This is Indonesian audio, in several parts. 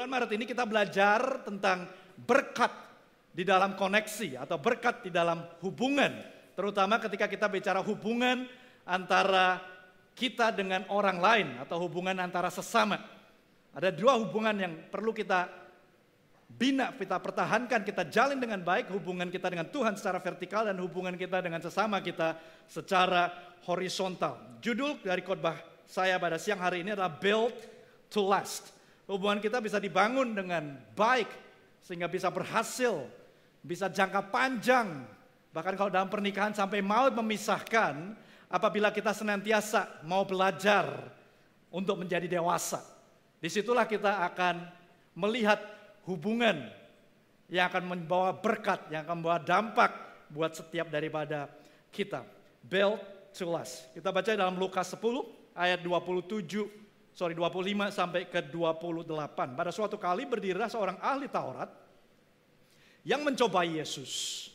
bulan Maret ini kita belajar tentang berkat di dalam koneksi atau berkat di dalam hubungan. Terutama ketika kita bicara hubungan antara kita dengan orang lain atau hubungan antara sesama. Ada dua hubungan yang perlu kita bina, kita pertahankan, kita jalin dengan baik hubungan kita dengan Tuhan secara vertikal dan hubungan kita dengan sesama kita secara horizontal. Judul dari khotbah saya pada siang hari ini adalah Build to Last. Hubungan kita bisa dibangun dengan baik sehingga bisa berhasil, bisa jangka panjang. Bahkan kalau dalam pernikahan sampai maut memisahkan, apabila kita senantiasa mau belajar untuk menjadi dewasa. Di situlah kita akan melihat hubungan yang akan membawa berkat, yang akan membawa dampak buat setiap daripada kita. Build to. Kita baca dalam Lukas 10 ayat 27, sorry 25 sampai ke 28. Pada suatu kali berdirilah seorang ahli Taurat yang mencobai Yesus.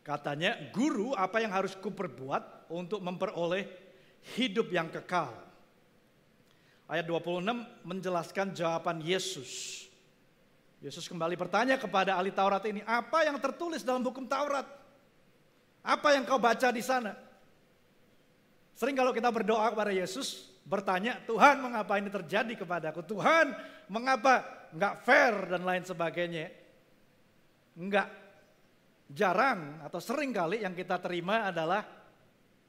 Katanya, guru apa yang harus kuperbuat untuk memperoleh hidup yang kekal. Ayat 26 menjelaskan jawaban Yesus. Yesus kembali bertanya kepada ahli Taurat ini, apa yang tertulis dalam hukum Taurat? Apa yang kau baca di sana? Sering kalau kita berdoa kepada Yesus, bertanya, Tuhan mengapa ini terjadi kepadaku? Tuhan mengapa nggak fair dan lain sebagainya? Enggak jarang atau sering kali yang kita terima adalah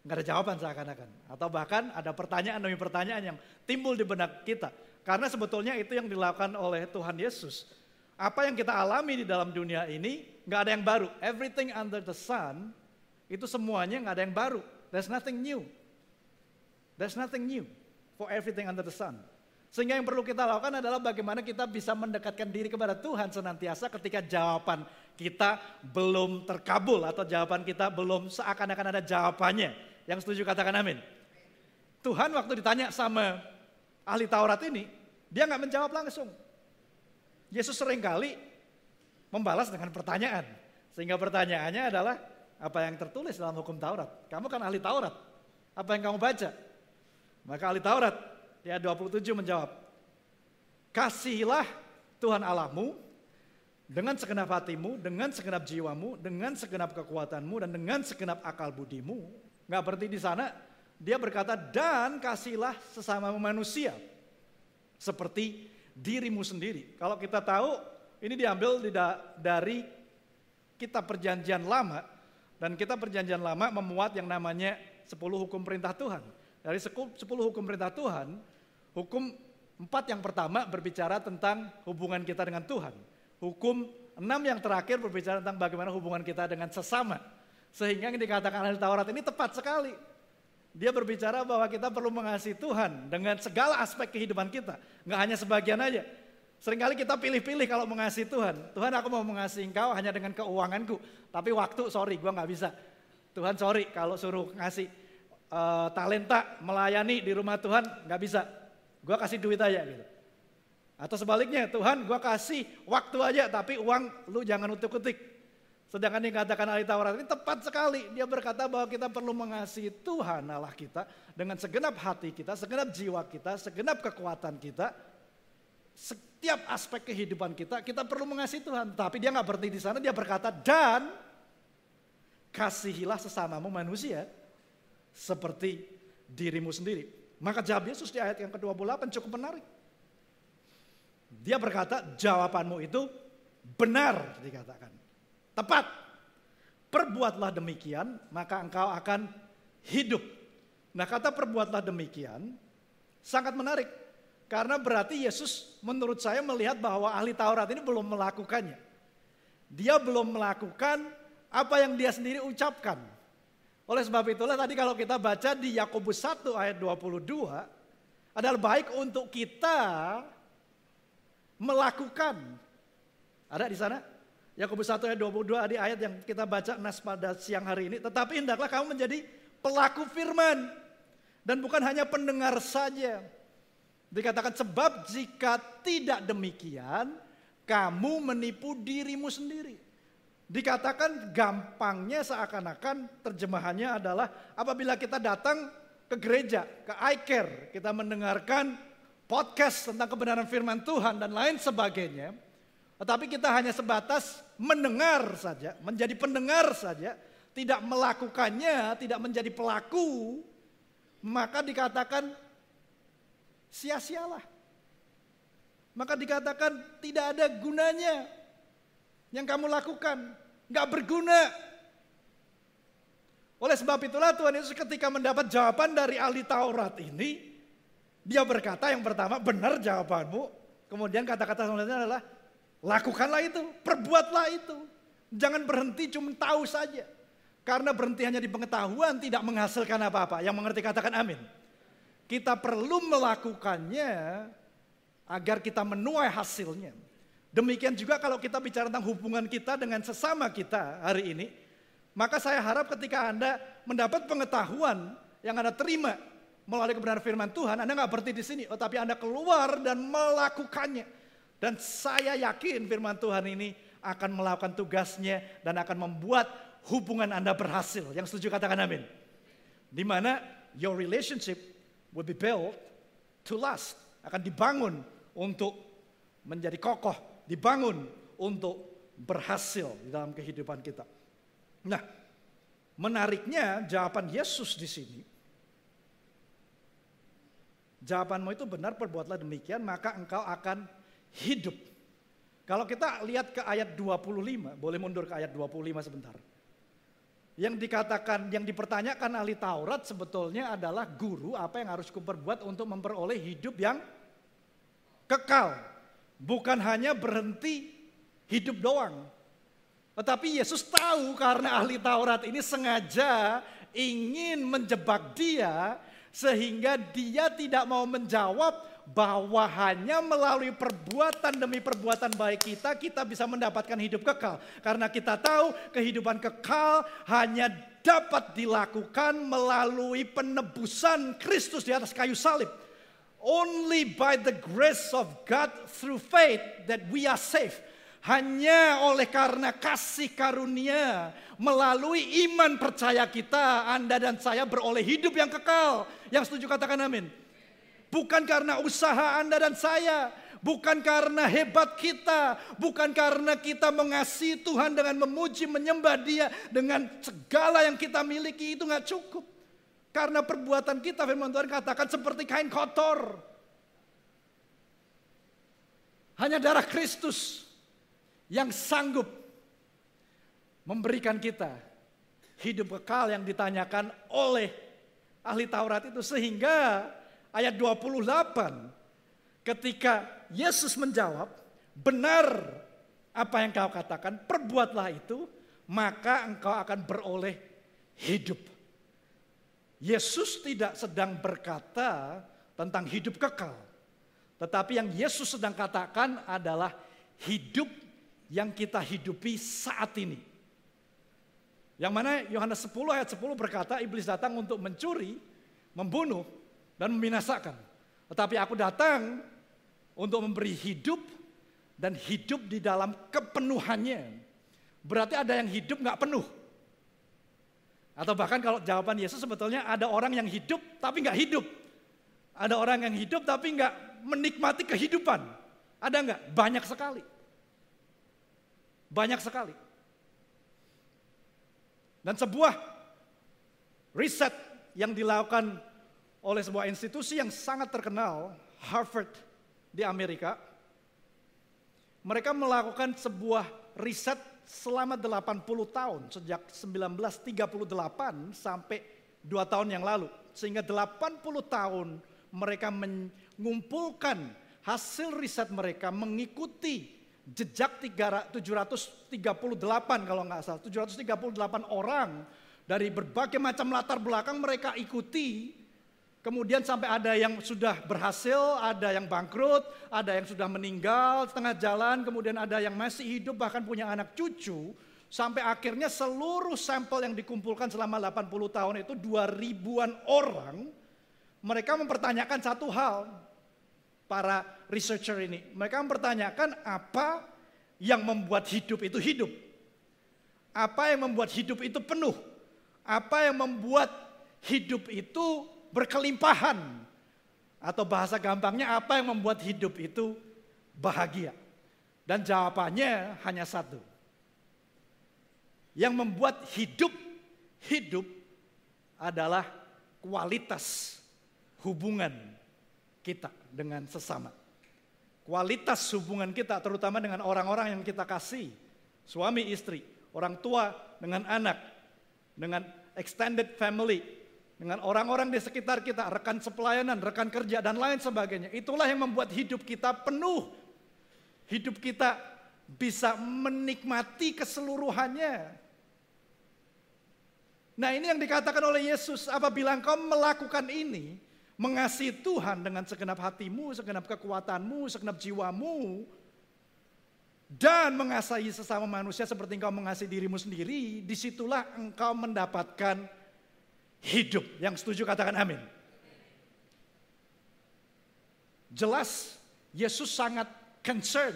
nggak ada jawaban seakan-akan. Atau bahkan ada pertanyaan demi pertanyaan yang timbul di benak kita. Karena sebetulnya itu yang dilakukan oleh Tuhan Yesus. Apa yang kita alami di dalam dunia ini nggak ada yang baru. Everything under the sun itu semuanya nggak ada yang baru. There's nothing new. There's nothing new for everything under the sun. Sehingga yang perlu kita lakukan adalah bagaimana kita bisa mendekatkan diri kepada Tuhan senantiasa ketika jawaban kita belum terkabul atau jawaban kita belum seakan-akan ada jawabannya. Yang setuju katakan amin. Tuhan waktu ditanya sama ahli Taurat ini, dia nggak menjawab langsung. Yesus sering kali membalas dengan pertanyaan. Sehingga pertanyaannya adalah, apa yang tertulis dalam hukum Taurat? Kamu kan ahli Taurat. Apa yang kamu baca? Maka ahli Taurat ayat 27 menjawab, Kasihilah Tuhan Allahmu dengan segenap hatimu, dengan segenap jiwamu, dengan segenap kekuatanmu, dan dengan segenap akal budimu. Nggak berarti di sana, dia berkata, dan kasihlah sesama manusia. Seperti dirimu sendiri. Kalau kita tahu, ini diambil dari kitab perjanjian lama, dan kita perjanjian lama memuat yang namanya 10 hukum perintah Tuhan. Dari 10 hukum perintah Tuhan, hukum empat yang pertama berbicara tentang hubungan kita dengan Tuhan. Hukum enam yang terakhir berbicara tentang bagaimana hubungan kita dengan sesama. Sehingga yang dikatakan ahli Taurat ini tepat sekali. Dia berbicara bahwa kita perlu mengasihi Tuhan dengan segala aspek kehidupan kita. Nggak hanya sebagian aja. Seringkali kita pilih-pilih kalau mengasihi Tuhan. Tuhan aku mau mengasihi engkau hanya dengan keuanganku. Tapi waktu sorry gue nggak bisa. Tuhan sorry kalau suruh ngasih uh, talenta melayani di rumah Tuhan nggak bisa. Gue kasih duit aja gitu. Atau sebaliknya, Tuhan gue kasih waktu aja tapi uang lu jangan utuk-utik. Sedangkan yang katakan ahli Taurat ini tepat sekali. Dia berkata bahwa kita perlu mengasihi Tuhan Allah kita dengan segenap hati kita, segenap jiwa kita, segenap kekuatan kita. Setiap aspek kehidupan kita, kita perlu mengasihi Tuhan. Tapi dia nggak berhenti di sana, dia berkata dan kasihilah sesamamu manusia seperti dirimu sendiri. Maka jawab Yesus di ayat yang ke-28 cukup menarik. Dia berkata, jawabanmu itu benar dikatakan. Tepat. Perbuatlah demikian, maka engkau akan hidup. Nah kata perbuatlah demikian sangat menarik. Karena berarti Yesus menurut saya melihat bahwa ahli Taurat ini belum melakukannya. Dia belum melakukan apa yang dia sendiri ucapkan. Oleh sebab itulah tadi kalau kita baca di Yakobus 1 ayat 22 adalah baik untuk kita melakukan. Ada di sana? Yakobus 1 ayat 22 di ayat yang kita baca nas pada siang hari ini. Tetapi hendaklah kamu menjadi pelaku firman. Dan bukan hanya pendengar saja. Dikatakan sebab jika tidak demikian, kamu menipu dirimu sendiri. Dikatakan gampangnya seakan-akan terjemahannya adalah apabila kita datang ke gereja, ke iCare, kita mendengarkan podcast tentang kebenaran firman Tuhan dan lain sebagainya. Tetapi kita hanya sebatas mendengar saja, menjadi pendengar saja, tidak melakukannya, tidak menjadi pelaku, maka dikatakan sia-sialah. Maka dikatakan tidak ada gunanya yang kamu lakukan, nggak berguna. Oleh sebab itulah Tuhan Yesus ketika mendapat jawaban dari ahli Taurat ini, dia berkata yang pertama, benar jawabanmu. Kemudian kata-kata selanjutnya adalah, lakukanlah itu, perbuatlah itu. Jangan berhenti cuma tahu saja. Karena berhenti hanya di pengetahuan tidak menghasilkan apa-apa. Yang mengerti katakan amin. Kita perlu melakukannya agar kita menuai hasilnya. Demikian juga kalau kita bicara tentang hubungan kita dengan sesama kita hari ini, maka saya harap ketika Anda mendapat pengetahuan yang Anda terima melalui kebenaran firman Tuhan, Anda nggak berhenti di sini, oh, tapi Anda keluar dan melakukannya. Dan saya yakin firman Tuhan ini akan melakukan tugasnya dan akan membuat hubungan Anda berhasil. Yang setuju katakan amin. Di mana your relationship will be built to last. Akan dibangun untuk menjadi kokoh, dibangun untuk berhasil di dalam kehidupan kita. Nah, menariknya jawaban Yesus di sini jawabanmu itu benar, perbuatlah demikian, maka engkau akan hidup. Kalau kita lihat ke ayat 25, boleh mundur ke ayat 25 sebentar. Yang dikatakan, yang dipertanyakan ahli Taurat sebetulnya adalah guru apa yang harus kuperbuat untuk memperoleh hidup yang kekal. Bukan hanya berhenti hidup doang. Tetapi Yesus tahu karena ahli Taurat ini sengaja ingin menjebak dia sehingga dia tidak mau menjawab bahwa hanya melalui perbuatan demi perbuatan baik kita, kita bisa mendapatkan hidup kekal. Karena kita tahu kehidupan kekal hanya dapat dilakukan melalui penebusan Kristus di atas kayu salib. Only by the grace of God through faith that we are saved. Hanya oleh karena kasih karunia melalui iman percaya kita, Anda dan saya beroleh hidup yang kekal. Yang setuju katakan amin. Bukan karena usaha Anda dan saya, bukan karena hebat kita, bukan karena kita mengasihi Tuhan dengan memuji, menyembah Dia dengan segala yang kita miliki itu nggak cukup. Karena perbuatan kita firman Tuhan katakan seperti kain kotor. Hanya darah Kristus yang sanggup memberikan kita hidup kekal yang ditanyakan oleh ahli Taurat itu sehingga ayat 28 ketika Yesus menjawab benar apa yang kau katakan perbuatlah itu maka engkau akan beroleh hidup. Yesus tidak sedang berkata tentang hidup kekal. Tetapi yang Yesus sedang katakan adalah hidup yang kita hidupi saat ini. Yang mana Yohanes 10 ayat 10 berkata iblis datang untuk mencuri, membunuh, dan membinasakan. Tetapi aku datang untuk memberi hidup dan hidup di dalam kepenuhannya. Berarti ada yang hidup nggak penuh. Atau bahkan kalau jawaban Yesus sebetulnya ada orang yang hidup tapi nggak hidup. Ada orang yang hidup tapi nggak menikmati kehidupan. Ada nggak? Banyak sekali. Banyak sekali. Dan sebuah riset yang dilakukan oleh sebuah institusi yang sangat terkenal, Harvard di Amerika, mereka melakukan sebuah riset selama 80 tahun, sejak 1938 sampai 2 tahun yang lalu. Sehingga 80 tahun mereka mengumpulkan hasil riset mereka mengikuti jejak 738 kalau nggak salah, 738 orang dari berbagai macam latar belakang mereka ikuti. Kemudian sampai ada yang sudah berhasil, ada yang bangkrut, ada yang sudah meninggal setengah jalan, kemudian ada yang masih hidup bahkan punya anak cucu. Sampai akhirnya seluruh sampel yang dikumpulkan selama 80 tahun itu 2000-an orang, mereka mempertanyakan satu hal, para researcher ini. Mereka mempertanyakan apa yang membuat hidup itu hidup. Apa yang membuat hidup itu penuh. Apa yang membuat hidup itu berkelimpahan. Atau bahasa gampangnya apa yang membuat hidup itu bahagia? Dan jawabannya hanya satu. Yang membuat hidup hidup adalah kualitas hubungan kita dengan sesama. Kualitas hubungan kita terutama dengan orang-orang yang kita kasih. Suami istri, orang tua dengan anak, dengan extended family, dengan orang-orang di sekitar kita, rekan sepelayanan, rekan kerja dan lain sebagainya. Itulah yang membuat hidup kita penuh hidup kita bisa menikmati keseluruhannya. Nah ini yang dikatakan oleh Yesus, apabila engkau melakukan ini, mengasihi Tuhan dengan segenap hatimu, segenap kekuatanmu, segenap jiwamu, dan mengasihi sesama manusia seperti engkau mengasihi dirimu sendiri, di situlah engkau mendapatkan hidup. Yang setuju katakan amin. Jelas Yesus sangat concern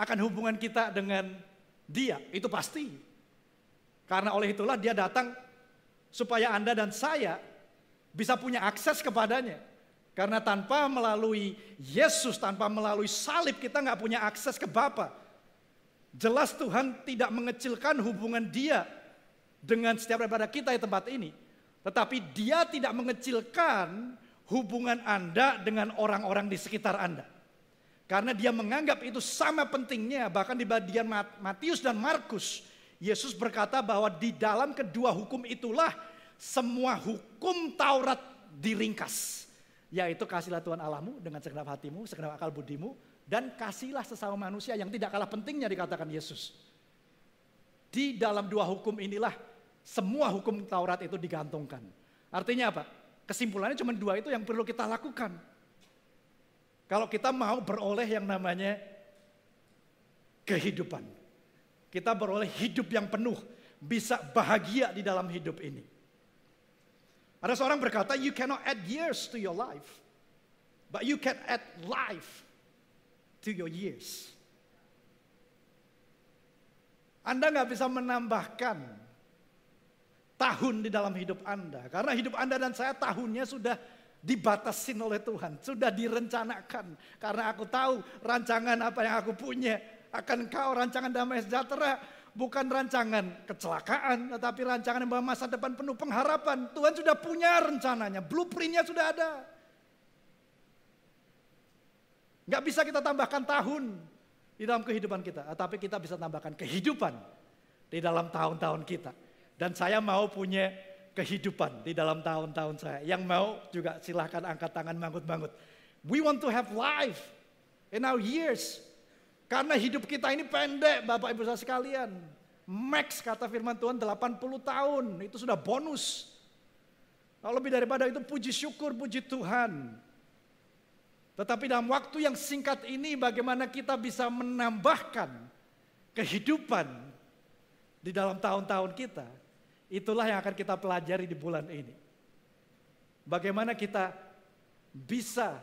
akan hubungan kita dengan dia, itu pasti. Karena oleh itulah dia datang supaya Anda dan saya bisa punya akses kepadanya. Karena tanpa melalui Yesus, tanpa melalui salib kita nggak punya akses ke Bapa. Jelas Tuhan tidak mengecilkan hubungan dia dengan setiap daripada kita di tempat ini. Tetapi dia tidak mengecilkan hubungan Anda dengan orang-orang di sekitar Anda. Karena dia menganggap itu sama pentingnya, bahkan di bagian Matius dan Markus, Yesus berkata bahwa di dalam kedua hukum itulah semua hukum Taurat diringkas. Yaitu kasihlah Tuhan Allahmu dengan segenap hatimu, segenap akal budimu, dan kasihlah sesama manusia yang tidak kalah pentingnya dikatakan Yesus. Di dalam dua hukum inilah semua hukum Taurat itu digantungkan. Artinya apa? Kesimpulannya cuma dua itu yang perlu kita lakukan. Kalau kita mau beroleh yang namanya kehidupan. Kita beroleh hidup yang penuh, bisa bahagia di dalam hidup ini. Ada seorang berkata, you cannot add years to your life, but you can add life to your years. Anda nggak bisa menambahkan tahun di dalam hidup Anda, karena hidup Anda dan saya tahunnya sudah dibatasin oleh Tuhan, sudah direncanakan. Karena aku tahu rancangan apa yang aku punya akan kau rancangan damai sejahtera, bukan rancangan kecelakaan, tetapi rancangan yang masa depan penuh pengharapan. Tuhan sudah punya rencananya, blueprintnya sudah ada. Gak bisa kita tambahkan tahun di dalam kehidupan kita, tapi kita bisa tambahkan kehidupan di dalam tahun-tahun kita. Dan saya mau punya kehidupan di dalam tahun-tahun saya. Yang mau juga silahkan angkat tangan mangut-mangut. We want to have life in our years. Karena hidup kita ini pendek Bapak Ibu saudara sekalian. Max kata firman Tuhan 80 tahun. Itu sudah bonus. Kalau lebih daripada itu puji syukur, puji Tuhan. Tetapi dalam waktu yang singkat ini bagaimana kita bisa menambahkan kehidupan di dalam tahun-tahun kita Itulah yang akan kita pelajari di bulan ini. Bagaimana kita bisa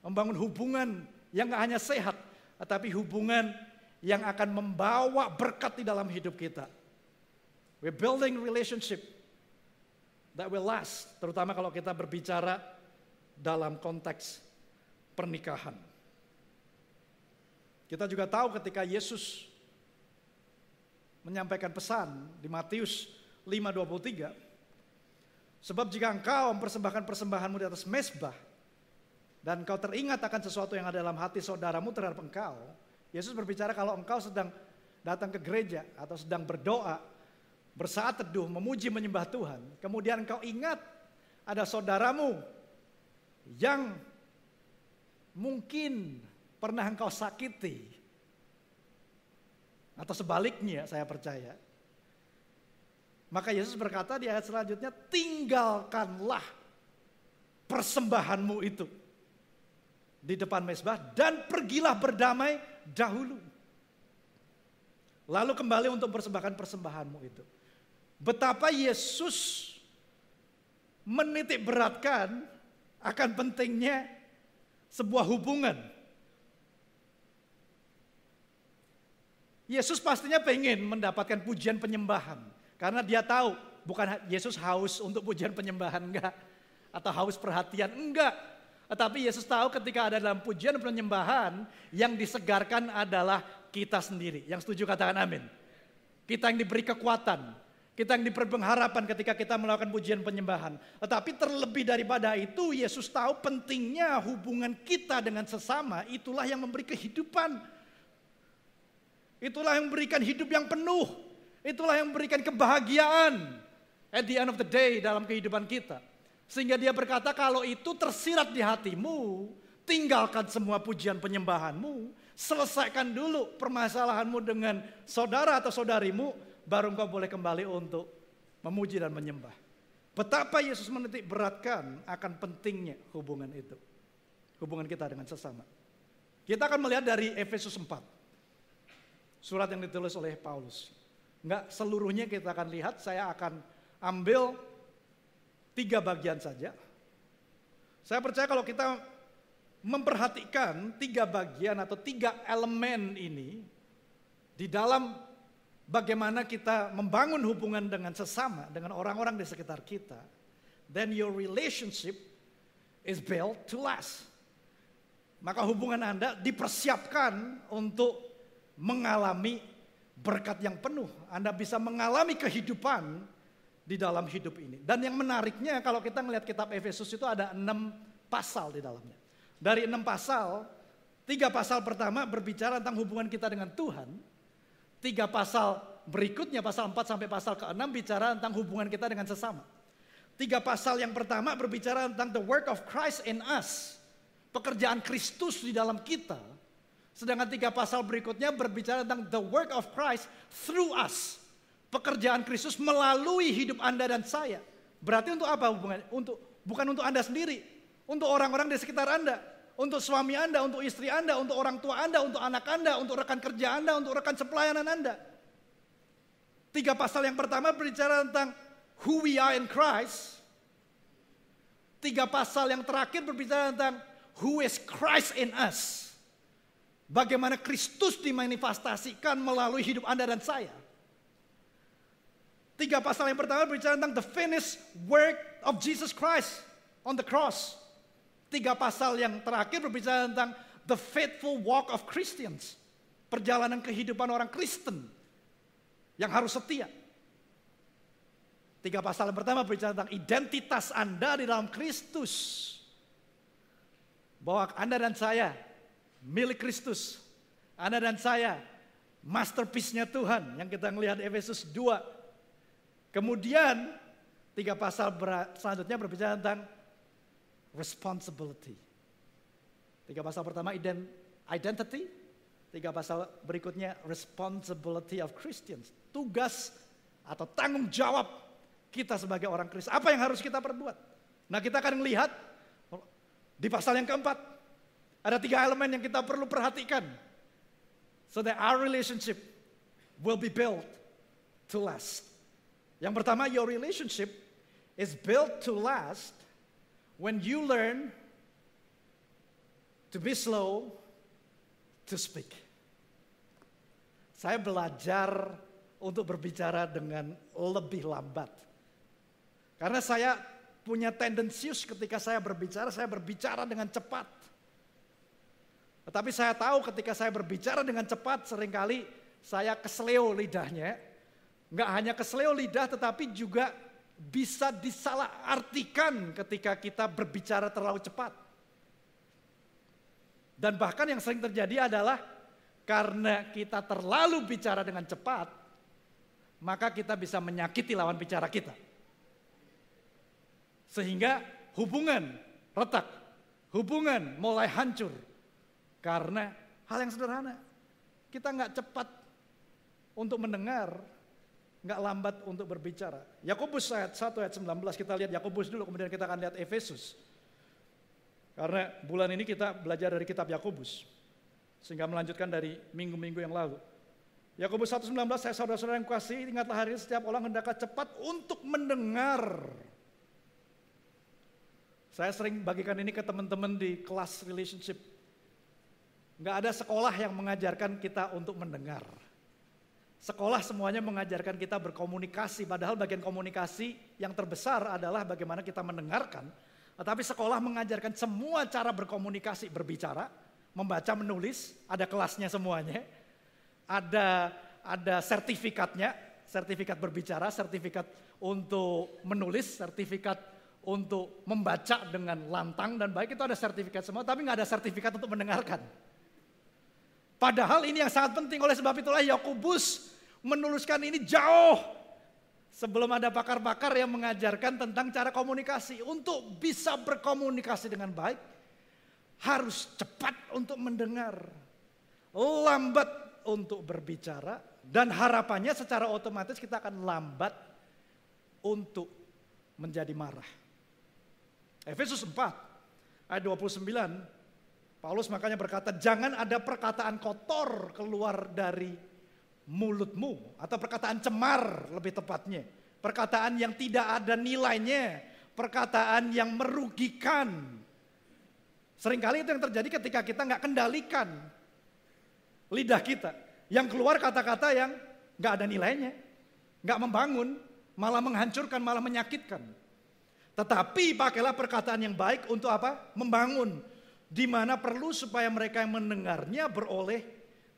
membangun hubungan yang gak hanya sehat, tetapi hubungan yang akan membawa berkat di dalam hidup kita. We're building relationship that will last, terutama kalau kita berbicara dalam konteks pernikahan. Kita juga tahu ketika Yesus menyampaikan pesan di Matius 5.23. Sebab jika engkau mempersembahkan persembahanmu di atas mesbah, dan engkau teringat akan sesuatu yang ada dalam hati saudaramu terhadap engkau, Yesus berbicara kalau engkau sedang datang ke gereja atau sedang berdoa, bersaat teduh, memuji menyembah Tuhan, kemudian engkau ingat ada saudaramu yang mungkin pernah engkau sakiti, atau sebaliknya saya percaya, maka Yesus berkata di ayat selanjutnya, tinggalkanlah persembahanmu itu di depan mesbah dan pergilah berdamai dahulu. Lalu kembali untuk persembahkan persembahanmu itu. Betapa Yesus menitik beratkan akan pentingnya sebuah hubungan. Yesus pastinya pengen mendapatkan pujian penyembahan. Karena dia tahu bukan Yesus haus untuk pujian penyembahan enggak. atau haus perhatian. Enggak. Tetapi Yesus tahu ketika ada dalam pujian penyembahan yang disegarkan adalah kita sendiri. Yang setuju katakan amin. Kita yang diberi kekuatan, kita yang diberi pengharapan ketika kita melakukan pujian penyembahan. Tetapi terlebih daripada itu, Yesus tahu pentingnya hubungan kita dengan sesama, itulah yang memberi kehidupan. Itulah yang memberikan hidup yang penuh. Itulah yang memberikan kebahagiaan at the end of the day dalam kehidupan kita. Sehingga dia berkata kalau itu tersirat di hatimu, tinggalkan semua pujian penyembahanmu, selesaikan dulu permasalahanmu dengan saudara atau saudarimu, baru engkau boleh kembali untuk memuji dan menyembah. Betapa Yesus menitik beratkan akan pentingnya hubungan itu. Hubungan kita dengan sesama. Kita akan melihat dari Efesus 4. Surat yang ditulis oleh Paulus. Enggak seluruhnya kita akan lihat, saya akan ambil tiga bagian saja. Saya percaya kalau kita memperhatikan tiga bagian atau tiga elemen ini di dalam bagaimana kita membangun hubungan dengan sesama, dengan orang-orang di sekitar kita, then your relationship is built to last. Maka hubungan Anda dipersiapkan untuk mengalami berkat yang penuh. Anda bisa mengalami kehidupan di dalam hidup ini. Dan yang menariknya kalau kita melihat kitab Efesus itu ada enam pasal di dalamnya. Dari enam pasal, tiga pasal pertama berbicara tentang hubungan kita dengan Tuhan. Tiga pasal berikutnya, pasal 4 sampai pasal ke-6 bicara tentang hubungan kita dengan sesama. Tiga pasal yang pertama berbicara tentang the work of Christ in us. Pekerjaan Kristus di dalam kita. Sedangkan tiga pasal berikutnya berbicara tentang the work of Christ through us pekerjaan Kristus melalui hidup Anda dan saya. Berarti untuk apa hubungannya? Untuk bukan untuk Anda sendiri, untuk orang-orang di sekitar Anda, untuk suami Anda, untuk istri Anda, untuk orang tua Anda, untuk anak Anda, untuk rekan kerja Anda, untuk rekan sepelayanan Anda. Tiga pasal yang pertama berbicara tentang who we are in Christ. Tiga pasal yang terakhir berbicara tentang who is Christ in us. Bagaimana Kristus dimanifestasikan melalui hidup Anda dan saya. Tiga pasal yang pertama berbicara tentang the finished work of Jesus Christ on the cross. Tiga pasal yang terakhir berbicara tentang the faithful walk of Christians. Perjalanan kehidupan orang Kristen yang harus setia. Tiga pasal yang pertama berbicara tentang identitas Anda di dalam Kristus. Bahwa Anda dan saya milik Kristus. Anda dan saya masterpiece-nya Tuhan yang kita melihat Efesus 2 Kemudian tiga pasal selanjutnya berbicara tentang responsibility. Tiga pasal pertama identity, tiga pasal berikutnya responsibility of Christians. Tugas atau tanggung jawab kita sebagai orang Kristen. Apa yang harus kita perbuat? Nah kita akan melihat di pasal yang keempat. Ada tiga elemen yang kita perlu perhatikan. So that our relationship will be built to last. Yang pertama, your relationship is built to last when you learn to be slow to speak. Saya belajar untuk berbicara dengan lebih lambat. Karena saya punya tendensius ketika saya berbicara, saya berbicara dengan cepat. Tetapi saya tahu ketika saya berbicara dengan cepat sering kali saya kesleo lidahnya Nggak hanya kesleo lidah tetapi juga bisa disalahartikan ketika kita berbicara terlalu cepat. Dan bahkan yang sering terjadi adalah karena kita terlalu bicara dengan cepat, maka kita bisa menyakiti lawan bicara kita. Sehingga hubungan retak, hubungan mulai hancur. Karena hal yang sederhana, kita nggak cepat untuk mendengar, nggak lambat untuk berbicara. Yakobus ayat 1 ayat 19 kita lihat Yakobus dulu kemudian kita akan lihat Efesus. Karena bulan ini kita belajar dari kitab Yakobus. Sehingga melanjutkan dari minggu-minggu yang lalu. Yakobus 1:19 saya saudara-saudara yang kasih ingatlah hari ini setiap orang hendaklah cepat untuk mendengar. Saya sering bagikan ini ke teman-teman di kelas relationship. Nggak ada sekolah yang mengajarkan kita untuk mendengar. Sekolah semuanya mengajarkan kita berkomunikasi, padahal bagian komunikasi yang terbesar adalah bagaimana kita mendengarkan. Tetapi sekolah mengajarkan semua cara berkomunikasi, berbicara, membaca, menulis, ada kelasnya semuanya. Ada ada sertifikatnya, sertifikat berbicara, sertifikat untuk menulis, sertifikat untuk membaca dengan lantang dan baik itu ada sertifikat semua, tapi nggak ada sertifikat untuk mendengarkan. Padahal ini yang sangat penting oleh sebab itulah Yakobus menuliskan ini jauh sebelum ada pakar-pakar yang mengajarkan tentang cara komunikasi. Untuk bisa berkomunikasi dengan baik harus cepat untuk mendengar, lambat untuk berbicara dan harapannya secara otomatis kita akan lambat untuk menjadi marah. Efesus 4 ayat 29 Paulus makanya berkata, jangan ada perkataan kotor keluar dari mulutmu. Atau perkataan cemar lebih tepatnya. Perkataan yang tidak ada nilainya. Perkataan yang merugikan. Seringkali itu yang terjadi ketika kita nggak kendalikan lidah kita. Yang keluar kata-kata yang nggak ada nilainya. nggak membangun, malah menghancurkan, malah menyakitkan. Tetapi pakailah perkataan yang baik untuk apa? Membangun di mana perlu supaya mereka yang mendengarnya beroleh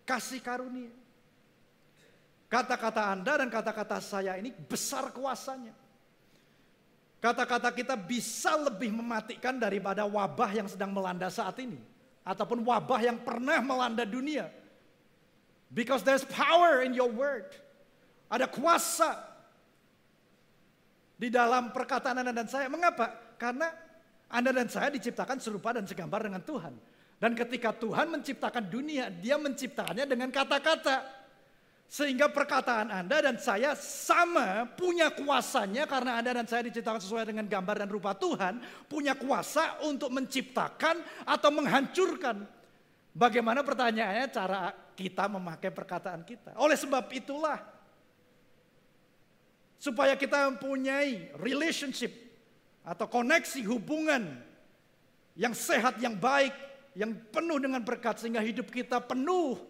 kasih karunia. Kata-kata Anda dan kata-kata saya ini besar kuasanya. Kata-kata kita bisa lebih mematikan daripada wabah yang sedang melanda saat ini. Ataupun wabah yang pernah melanda dunia. Because there's power in your word. Ada kuasa di dalam perkataan Anda dan saya. Mengapa? Karena anda dan saya diciptakan serupa dan segambar dengan Tuhan. Dan ketika Tuhan menciptakan dunia, dia menciptakannya dengan kata-kata. Sehingga perkataan Anda dan saya sama punya kuasanya karena Anda dan saya diciptakan sesuai dengan gambar dan rupa Tuhan. Punya kuasa untuk menciptakan atau menghancurkan. Bagaimana pertanyaannya cara kita memakai perkataan kita. Oleh sebab itulah. Supaya kita mempunyai relationship atau koneksi hubungan yang sehat, yang baik, yang penuh dengan berkat sehingga hidup kita penuh.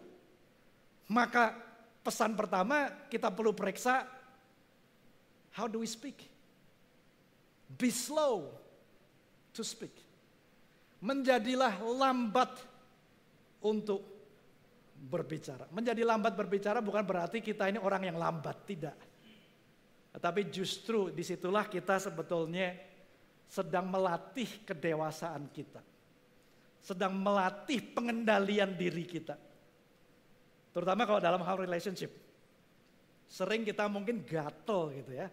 Maka pesan pertama kita perlu periksa how do we speak? Be slow to speak. Menjadilah lambat untuk berbicara. Menjadi lambat berbicara bukan berarti kita ini orang yang lambat, tidak. Tetapi justru di situlah kita sebetulnya sedang melatih kedewasaan kita. Sedang melatih pengendalian diri kita. Terutama kalau dalam hal relationship. Sering kita mungkin gatel gitu ya.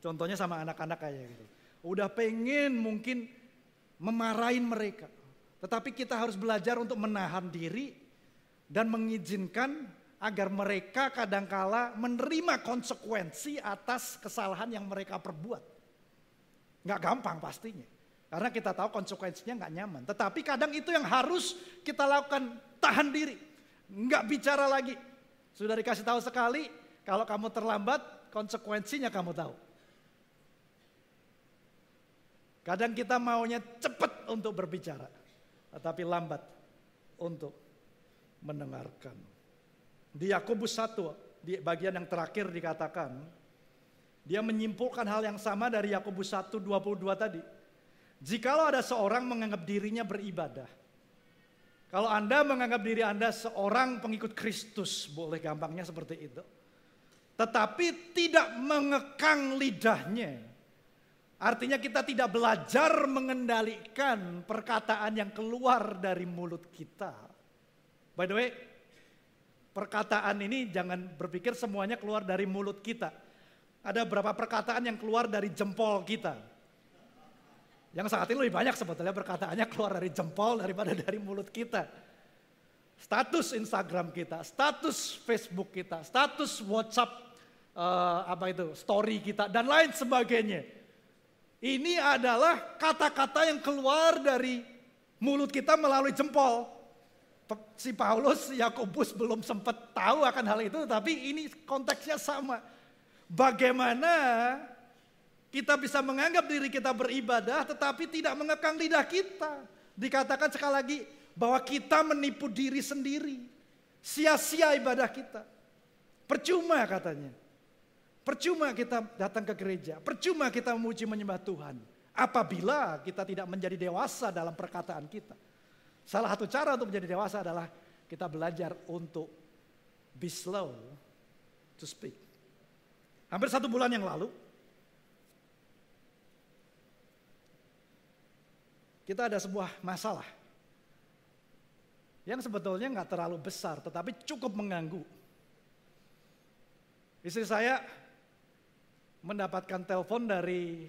Contohnya sama anak-anak kayak gitu. Udah pengen mungkin memarahin mereka. Tetapi kita harus belajar untuk menahan diri dan mengizinkan agar mereka kadangkala menerima konsekuensi atas kesalahan yang mereka perbuat. Nggak gampang pastinya. Karena kita tahu konsekuensinya nggak nyaman. Tetapi kadang itu yang harus kita lakukan tahan diri. Nggak bicara lagi. Sudah dikasih tahu sekali, kalau kamu terlambat, konsekuensinya kamu tahu. Kadang kita maunya cepat untuk berbicara, tetapi lambat untuk mendengarkan. Di Yakobus 1, di bagian yang terakhir dikatakan, dia menyimpulkan hal yang sama dari Yakobus 1:22 tadi. Jikalau ada seorang menganggap dirinya beribadah. Kalau Anda menganggap diri Anda seorang pengikut Kristus, boleh gampangnya seperti itu. Tetapi tidak mengekang lidahnya. Artinya kita tidak belajar mengendalikan perkataan yang keluar dari mulut kita. By the way, perkataan ini jangan berpikir semuanya keluar dari mulut kita ada beberapa perkataan yang keluar dari jempol kita. Yang saat ini lebih banyak sebetulnya perkataannya keluar dari jempol daripada dari mulut kita. Status Instagram kita, status Facebook kita, status WhatsApp uh, apa itu story kita dan lain sebagainya. Ini adalah kata-kata yang keluar dari mulut kita melalui jempol. Si Paulus, Yakobus belum sempat tahu akan hal itu, tapi ini konteksnya sama Bagaimana kita bisa menganggap diri kita beribadah tetapi tidak mengekang lidah kita. Dikatakan sekali lagi bahwa kita menipu diri sendiri. Sia-sia ibadah kita. Percuma katanya. Percuma kita datang ke gereja. Percuma kita memuji menyembah Tuhan. apabila kita tidak menjadi dewasa dalam perkataan kita. Salah satu cara untuk menjadi dewasa adalah kita belajar untuk be slow to speak. Hampir satu bulan yang lalu, kita ada sebuah masalah yang sebetulnya nggak terlalu besar, tetapi cukup mengganggu. Istri saya mendapatkan telepon dari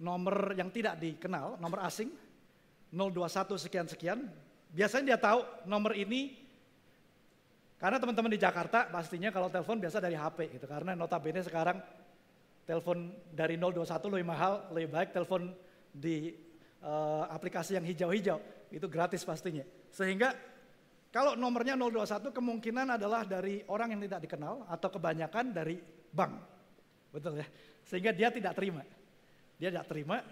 nomor yang tidak dikenal, nomor asing, 021 sekian-sekian. Biasanya dia tahu nomor ini karena teman-teman di Jakarta pastinya kalau telepon biasa dari HP gitu. Karena notabene sekarang telepon dari 021 lebih mahal, lebih baik telepon di uh, aplikasi yang hijau-hijau. Itu gratis pastinya. Sehingga kalau nomornya 021 kemungkinan adalah dari orang yang tidak dikenal atau kebanyakan dari bank. Betul ya? Sehingga dia tidak terima. Dia tidak terima.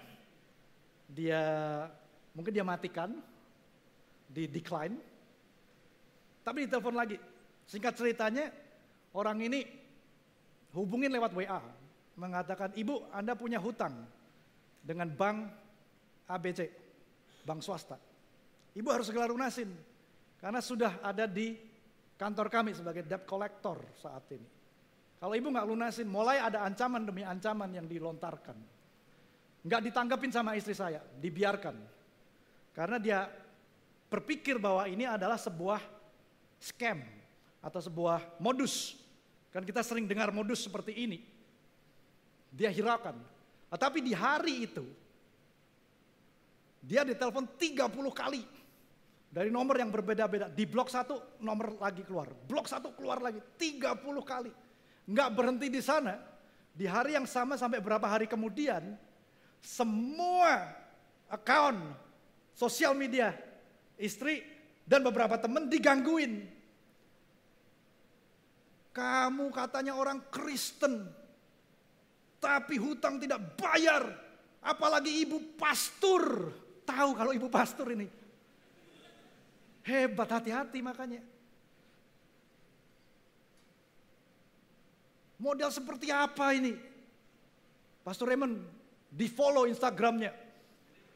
Dia mungkin dia matikan di decline. Tapi ditelepon lagi. Singkat ceritanya orang ini hubungin lewat WA mengatakan, "Ibu, Anda punya hutang dengan bank ABC, bank swasta. Ibu harus segera lunasin karena sudah ada di kantor kami sebagai debt collector saat ini. Kalau ibu nggak lunasin, mulai ada ancaman demi ancaman yang dilontarkan. Nggak ditanggapin sama istri saya, dibiarkan. Karena dia berpikir bahwa ini adalah sebuah scam atau sebuah modus. Kan kita sering dengar modus seperti ini. Dia hiraukan. Tapi di hari itu, dia ditelepon 30 kali dari nomor yang berbeda-beda. Di blok satu nomor lagi keluar. Blok satu keluar lagi. 30 kali. Nggak berhenti di sana. Di hari yang sama sampai berapa hari kemudian. Semua account sosial media istri dan beberapa teman digangguin. Kamu katanya orang Kristen. Tapi hutang tidak bayar. Apalagi ibu pastor. Tahu kalau ibu pastor ini Hebat, hati-hati makanya. Model seperti apa ini? Pastor Raymond di follow Instagramnya.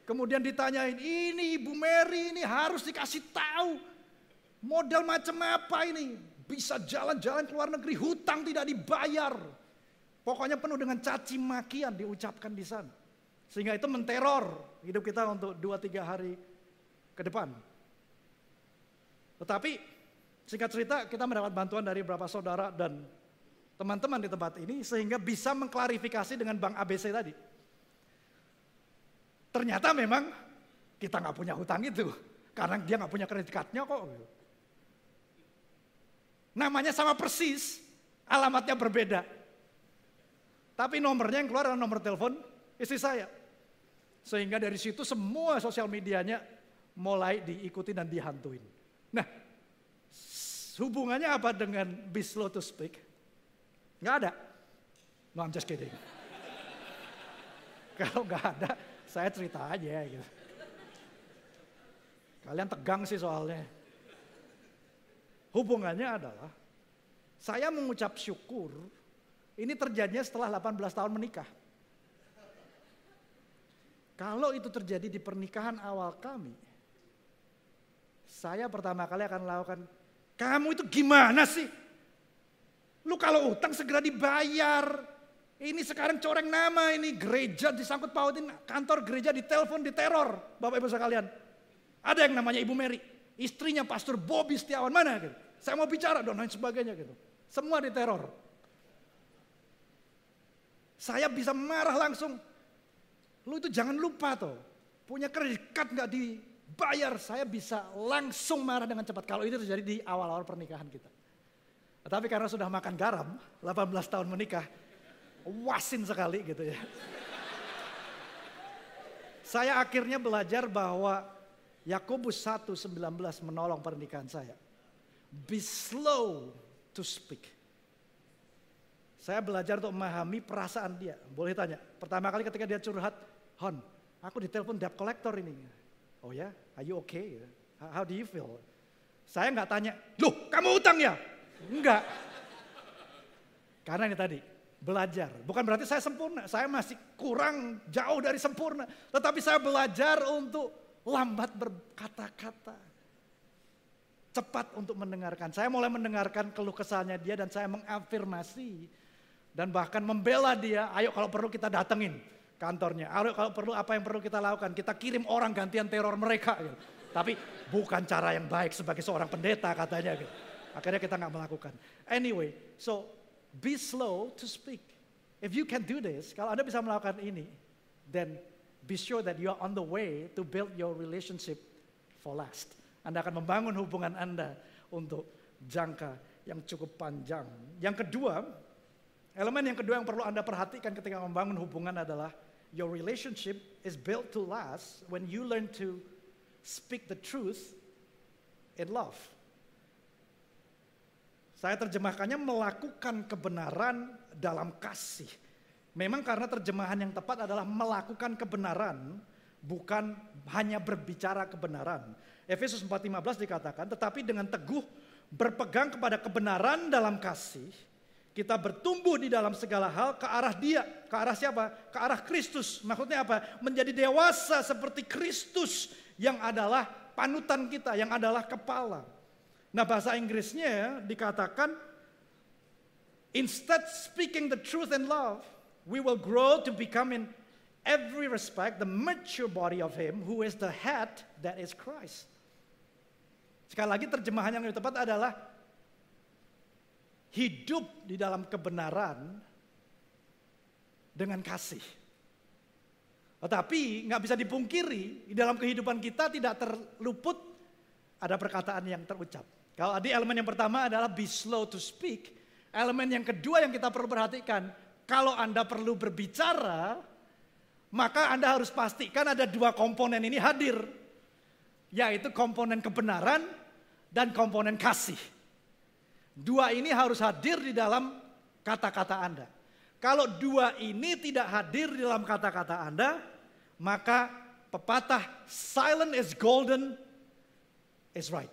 Kemudian ditanyain, ini Ibu Mary ini harus dikasih tahu. Model macam apa ini? Bisa jalan-jalan ke luar negeri, hutang tidak dibayar. Pokoknya penuh dengan caci makian diucapkan di sana. Sehingga itu menteror hidup kita untuk 2-3 hari ke depan. Tetapi singkat cerita kita mendapat bantuan dari beberapa saudara dan teman-teman di tempat ini sehingga bisa mengklarifikasi dengan Bank ABC tadi. Ternyata memang kita nggak punya hutang itu karena dia nggak punya kredit cardnya kok. Namanya sama persis, alamatnya berbeda. Tapi nomornya yang keluar adalah nomor telepon istri saya. Sehingga dari situ semua sosial medianya mulai diikuti dan dihantuin. Nah, hubungannya apa dengan be slow to speak? Nggak ada. No, I'm just kidding. Kalau nggak ada, saya cerita aja gitu. Kalian tegang sih soalnya. Hubungannya adalah, saya mengucap syukur, ini terjadinya setelah 18 tahun menikah. Kalau itu terjadi di pernikahan awal kami, saya pertama kali akan melakukan, kamu itu gimana sih? Lu kalau utang segera dibayar. Ini sekarang coreng nama ini gereja disangkut pautin kantor gereja ditelepon diteror Bapak Ibu sekalian. Ada yang namanya Ibu Mary, istrinya Pastor Bobby Setiawan mana gitu. Saya mau bicara dan lain sebagainya gitu. Semua diteror. Saya bisa marah langsung. Lu itu jangan lupa tuh. Punya kredit card nggak di bayar, saya bisa langsung marah dengan cepat. Kalau itu terjadi di awal-awal pernikahan kita. Tapi karena sudah makan garam, 18 tahun menikah, wasin sekali gitu ya. Saya akhirnya belajar bahwa Yakobus 1:19 menolong pernikahan saya. Be slow to speak. Saya belajar untuk memahami perasaan dia. Boleh tanya, pertama kali ketika dia curhat, Hon, aku ditelepon debt collector ini. Oh ya, are you okay? How do you feel? Saya nggak tanya, loh kamu utang ya? Enggak. Karena ini tadi, belajar. Bukan berarti saya sempurna, saya masih kurang jauh dari sempurna. Tetapi saya belajar untuk lambat berkata-kata. Cepat untuk mendengarkan. Saya mulai mendengarkan keluh kesahnya dia dan saya mengafirmasi. Dan bahkan membela dia, ayo kalau perlu kita datengin kantornya. Ayo kalau perlu apa yang perlu kita lakukan. Kita kirim orang gantian teror mereka. Gitu. Tapi bukan cara yang baik sebagai seorang pendeta katanya. Gitu. Akhirnya kita nggak melakukan. Anyway, so be slow to speak. If you can do this, kalau Anda bisa melakukan ini, then be sure that you are on the way to build your relationship for last. Anda akan membangun hubungan Anda untuk jangka yang cukup panjang. Yang kedua, elemen yang kedua yang perlu Anda perhatikan ketika membangun hubungan adalah your relationship is built to last when you learn to speak the truth in love. Saya terjemahkannya melakukan kebenaran dalam kasih. Memang karena terjemahan yang tepat adalah melakukan kebenaran, bukan hanya berbicara kebenaran. Efesus 4:15 dikatakan, tetapi dengan teguh berpegang kepada kebenaran dalam kasih, kita bertumbuh di dalam segala hal ke arah dia. Ke arah siapa? Ke arah Kristus. Maksudnya apa? Menjadi dewasa seperti Kristus yang adalah panutan kita, yang adalah kepala. Nah bahasa Inggrisnya dikatakan, instead speaking the truth in love, we will grow to become in every respect the mature body of him who is the head that is Christ. Sekali lagi terjemahan yang lebih tepat adalah hidup di dalam kebenaran dengan kasih. Tetapi nggak bisa dipungkiri di dalam kehidupan kita tidak terluput ada perkataan yang terucap. Kalau tadi elemen yang pertama adalah be slow to speak. Elemen yang kedua yang kita perlu perhatikan, kalau Anda perlu berbicara, maka Anda harus pastikan ada dua komponen ini hadir. Yaitu komponen kebenaran dan komponen kasih. Dua ini harus hadir di dalam kata-kata Anda. Kalau dua ini tidak hadir di dalam kata-kata Anda, maka pepatah silent is golden is right.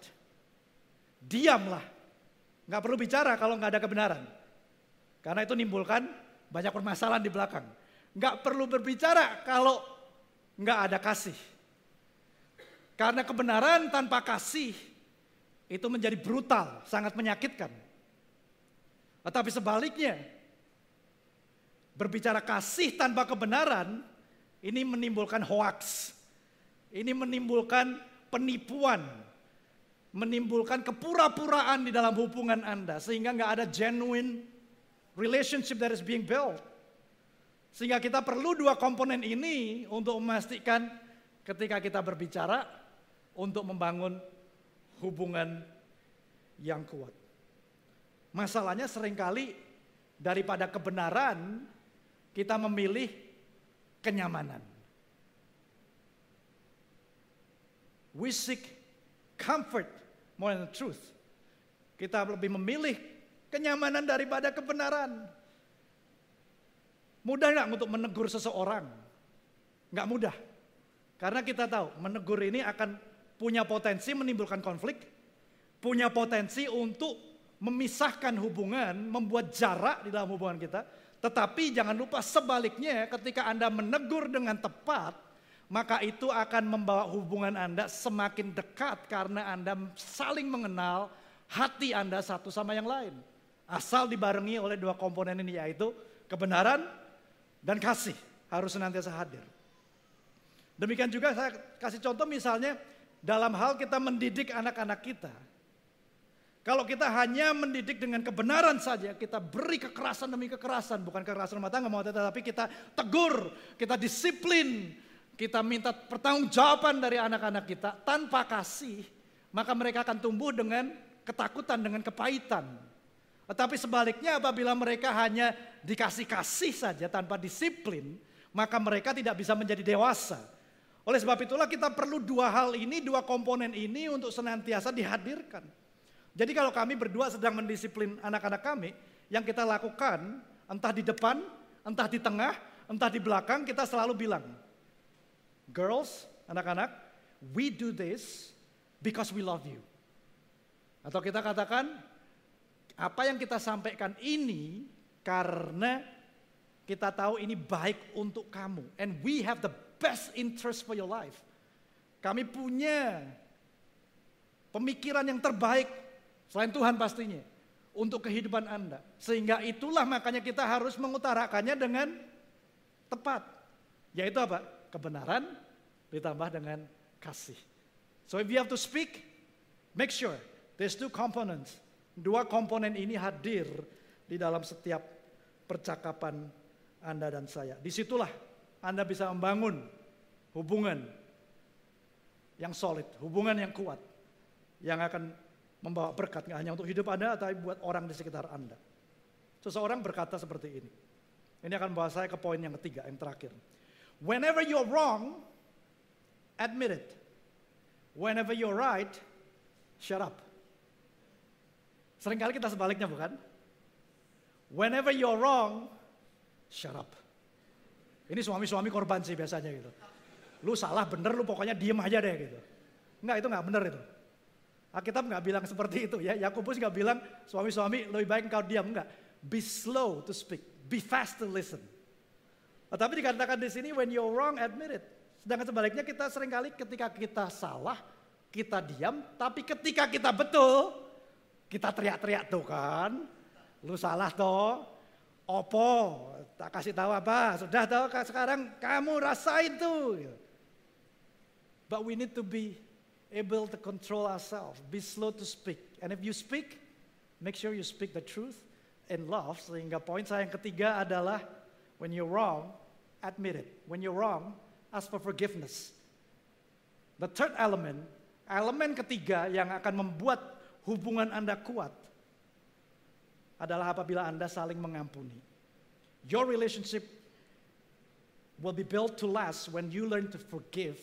Diamlah. Nggak perlu bicara kalau nggak ada kebenaran. Karena itu nimbulkan banyak permasalahan di belakang. Nggak perlu berbicara kalau nggak ada kasih. Karena kebenaran tanpa kasih itu menjadi brutal, sangat menyakitkan. Tetapi sebaliknya, berbicara kasih tanpa kebenaran, ini menimbulkan hoax. Ini menimbulkan penipuan, menimbulkan kepura-puraan di dalam hubungan Anda. Sehingga nggak ada genuine relationship that is being built. Sehingga kita perlu dua komponen ini untuk memastikan ketika kita berbicara untuk membangun hubungan yang kuat. Masalahnya sering kali daripada kebenaran kita memilih kenyamanan. We seek comfort more than the truth. Kita lebih memilih kenyamanan daripada kebenaran. Mudah nggak untuk menegur seseorang? Nggak mudah. Karena kita tahu menegur ini akan punya potensi menimbulkan konflik, punya potensi untuk memisahkan hubungan, membuat jarak di dalam hubungan kita. Tetapi jangan lupa sebaliknya ketika Anda menegur dengan tepat, maka itu akan membawa hubungan Anda semakin dekat karena Anda saling mengenal hati Anda satu sama yang lain. Asal dibarengi oleh dua komponen ini yaitu kebenaran dan kasih harus senantiasa hadir. Demikian juga saya kasih contoh misalnya dalam hal kita mendidik anak-anak kita. Kalau kita hanya mendidik dengan kebenaran saja, kita beri kekerasan demi kekerasan, bukan kekerasan rumah tangga, tetapi kita tegur, kita disiplin, kita minta pertanggungjawaban dari anak-anak kita tanpa kasih, maka mereka akan tumbuh dengan ketakutan, dengan kepahitan. Tetapi sebaliknya apabila mereka hanya dikasih kasih saja tanpa disiplin, maka mereka tidak bisa menjadi dewasa. Oleh sebab itulah kita perlu dua hal ini, dua komponen ini untuk senantiasa dihadirkan. Jadi kalau kami berdua sedang mendisiplin anak-anak kami, yang kita lakukan entah di depan, entah di tengah, entah di belakang, kita selalu bilang, girls, anak-anak, we do this because we love you. Atau kita katakan, apa yang kita sampaikan ini karena Kita tahu ini baik untuk kamu. And we have the best interest for your life. Kami punya pemikiran yang terbaik selain Tuhan pastinya untuk kehidupan Anda. Sehingga itulah makanya kita harus mengutarakannya dengan tepat. Yaitu apa? Kebenaran ditambah dengan kasih. So if you have to speak, make sure there's two components. Dua komponen ini hadir di dalam setiap percakapan Anda dan saya. Di situlah Anda bisa membangun hubungan yang solid, hubungan yang kuat, yang akan membawa berkat nggak hanya untuk hidup Anda, tapi buat orang di sekitar Anda. Seseorang berkata seperti ini. Ini akan membawa saya ke poin yang ketiga, yang terakhir. Whenever you're wrong, admit it. Whenever you're right, shut up. Seringkali kita sebaliknya bukan? Whenever you're wrong, shut up. Ini suami-suami korban sih biasanya gitu. Lu salah bener lu pokoknya diem aja deh gitu. Enggak itu enggak bener itu. Alkitab nggak bilang seperti itu ya. Yakobus nggak bilang suami-suami lebih baik engkau diam enggak. Be slow to speak, be fast to listen. Tetapi dikatakan di sini when you're wrong admit it. Sedangkan sebaliknya kita sering kali ketika kita salah, kita diam, tapi ketika kita betul, kita teriak-teriak tuh kan. Lu salah toh. Opo, tak kasih tahu apa, sudah tahu sekarang kamu rasain tuh. But we need to be able to control ourselves, be slow to speak. And if you speak, make sure you speak the truth in love. Sehingga poin saya yang ketiga adalah when you're wrong, admit it. When you're wrong, ask for forgiveness. The third element, elemen ketiga yang akan membuat hubungan Anda kuat adalah apabila Anda saling mengampuni. Your relationship will be built to last when you learn to forgive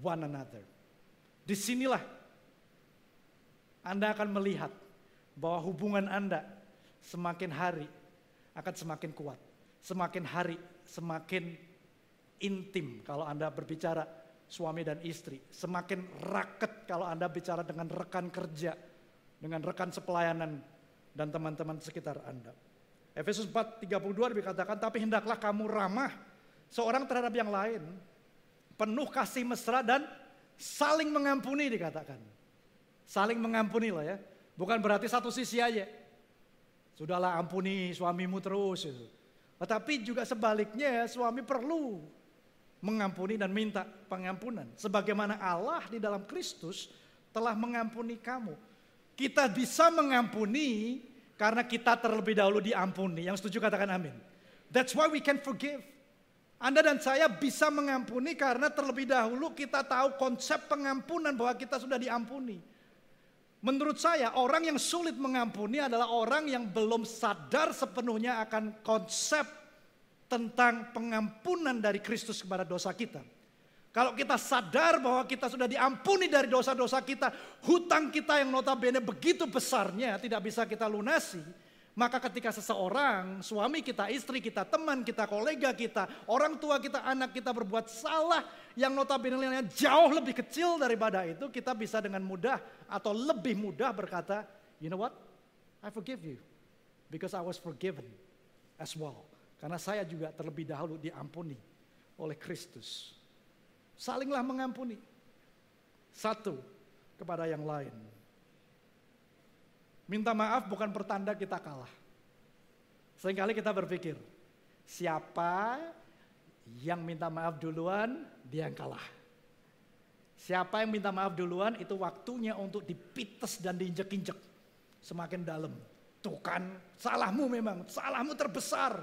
one another. Di sinilah Anda akan melihat bahwa hubungan Anda semakin hari akan semakin kuat. Semakin hari semakin intim kalau Anda berbicara suami dan istri. Semakin raket kalau Anda bicara dengan rekan kerja, dengan rekan sepelayanan dan teman-teman sekitar Anda. Efesus 4, 32 dikatakan, tapi hendaklah kamu ramah seorang terhadap yang lain, penuh kasih mesra dan Saling mengampuni dikatakan. Saling mengampuni lah ya. Bukan berarti satu sisi aja. Sudahlah ampuni suamimu terus. Gitu. Tetapi juga sebaliknya suami perlu mengampuni dan minta pengampunan. Sebagaimana Allah di dalam Kristus telah mengampuni kamu. Kita bisa mengampuni karena kita terlebih dahulu diampuni. Yang setuju katakan amin. That's why we can forgive. Anda dan saya bisa mengampuni karena terlebih dahulu kita tahu konsep pengampunan bahwa kita sudah diampuni. Menurut saya orang yang sulit mengampuni adalah orang yang belum sadar sepenuhnya akan konsep tentang pengampunan dari Kristus kepada dosa kita. Kalau kita sadar bahwa kita sudah diampuni dari dosa-dosa kita, hutang kita yang notabene begitu besarnya tidak bisa kita lunasi, maka ketika seseorang, suami kita, istri kita, teman kita, kolega kita, orang tua kita, anak kita berbuat salah yang notabene nilainya jauh lebih kecil daripada itu, kita bisa dengan mudah atau lebih mudah berkata, you know what? I forgive you because I was forgiven as well. Karena saya juga terlebih dahulu diampuni oleh Kristus. Salinglah mengampuni. Satu kepada yang lain. Minta maaf bukan pertanda kita kalah. Seringkali kita berpikir, siapa yang minta maaf duluan, dia yang kalah. Siapa yang minta maaf duluan, itu waktunya untuk dipites dan diinjek-injek. Semakin dalam. Tuh kan, salahmu memang, salahmu terbesar.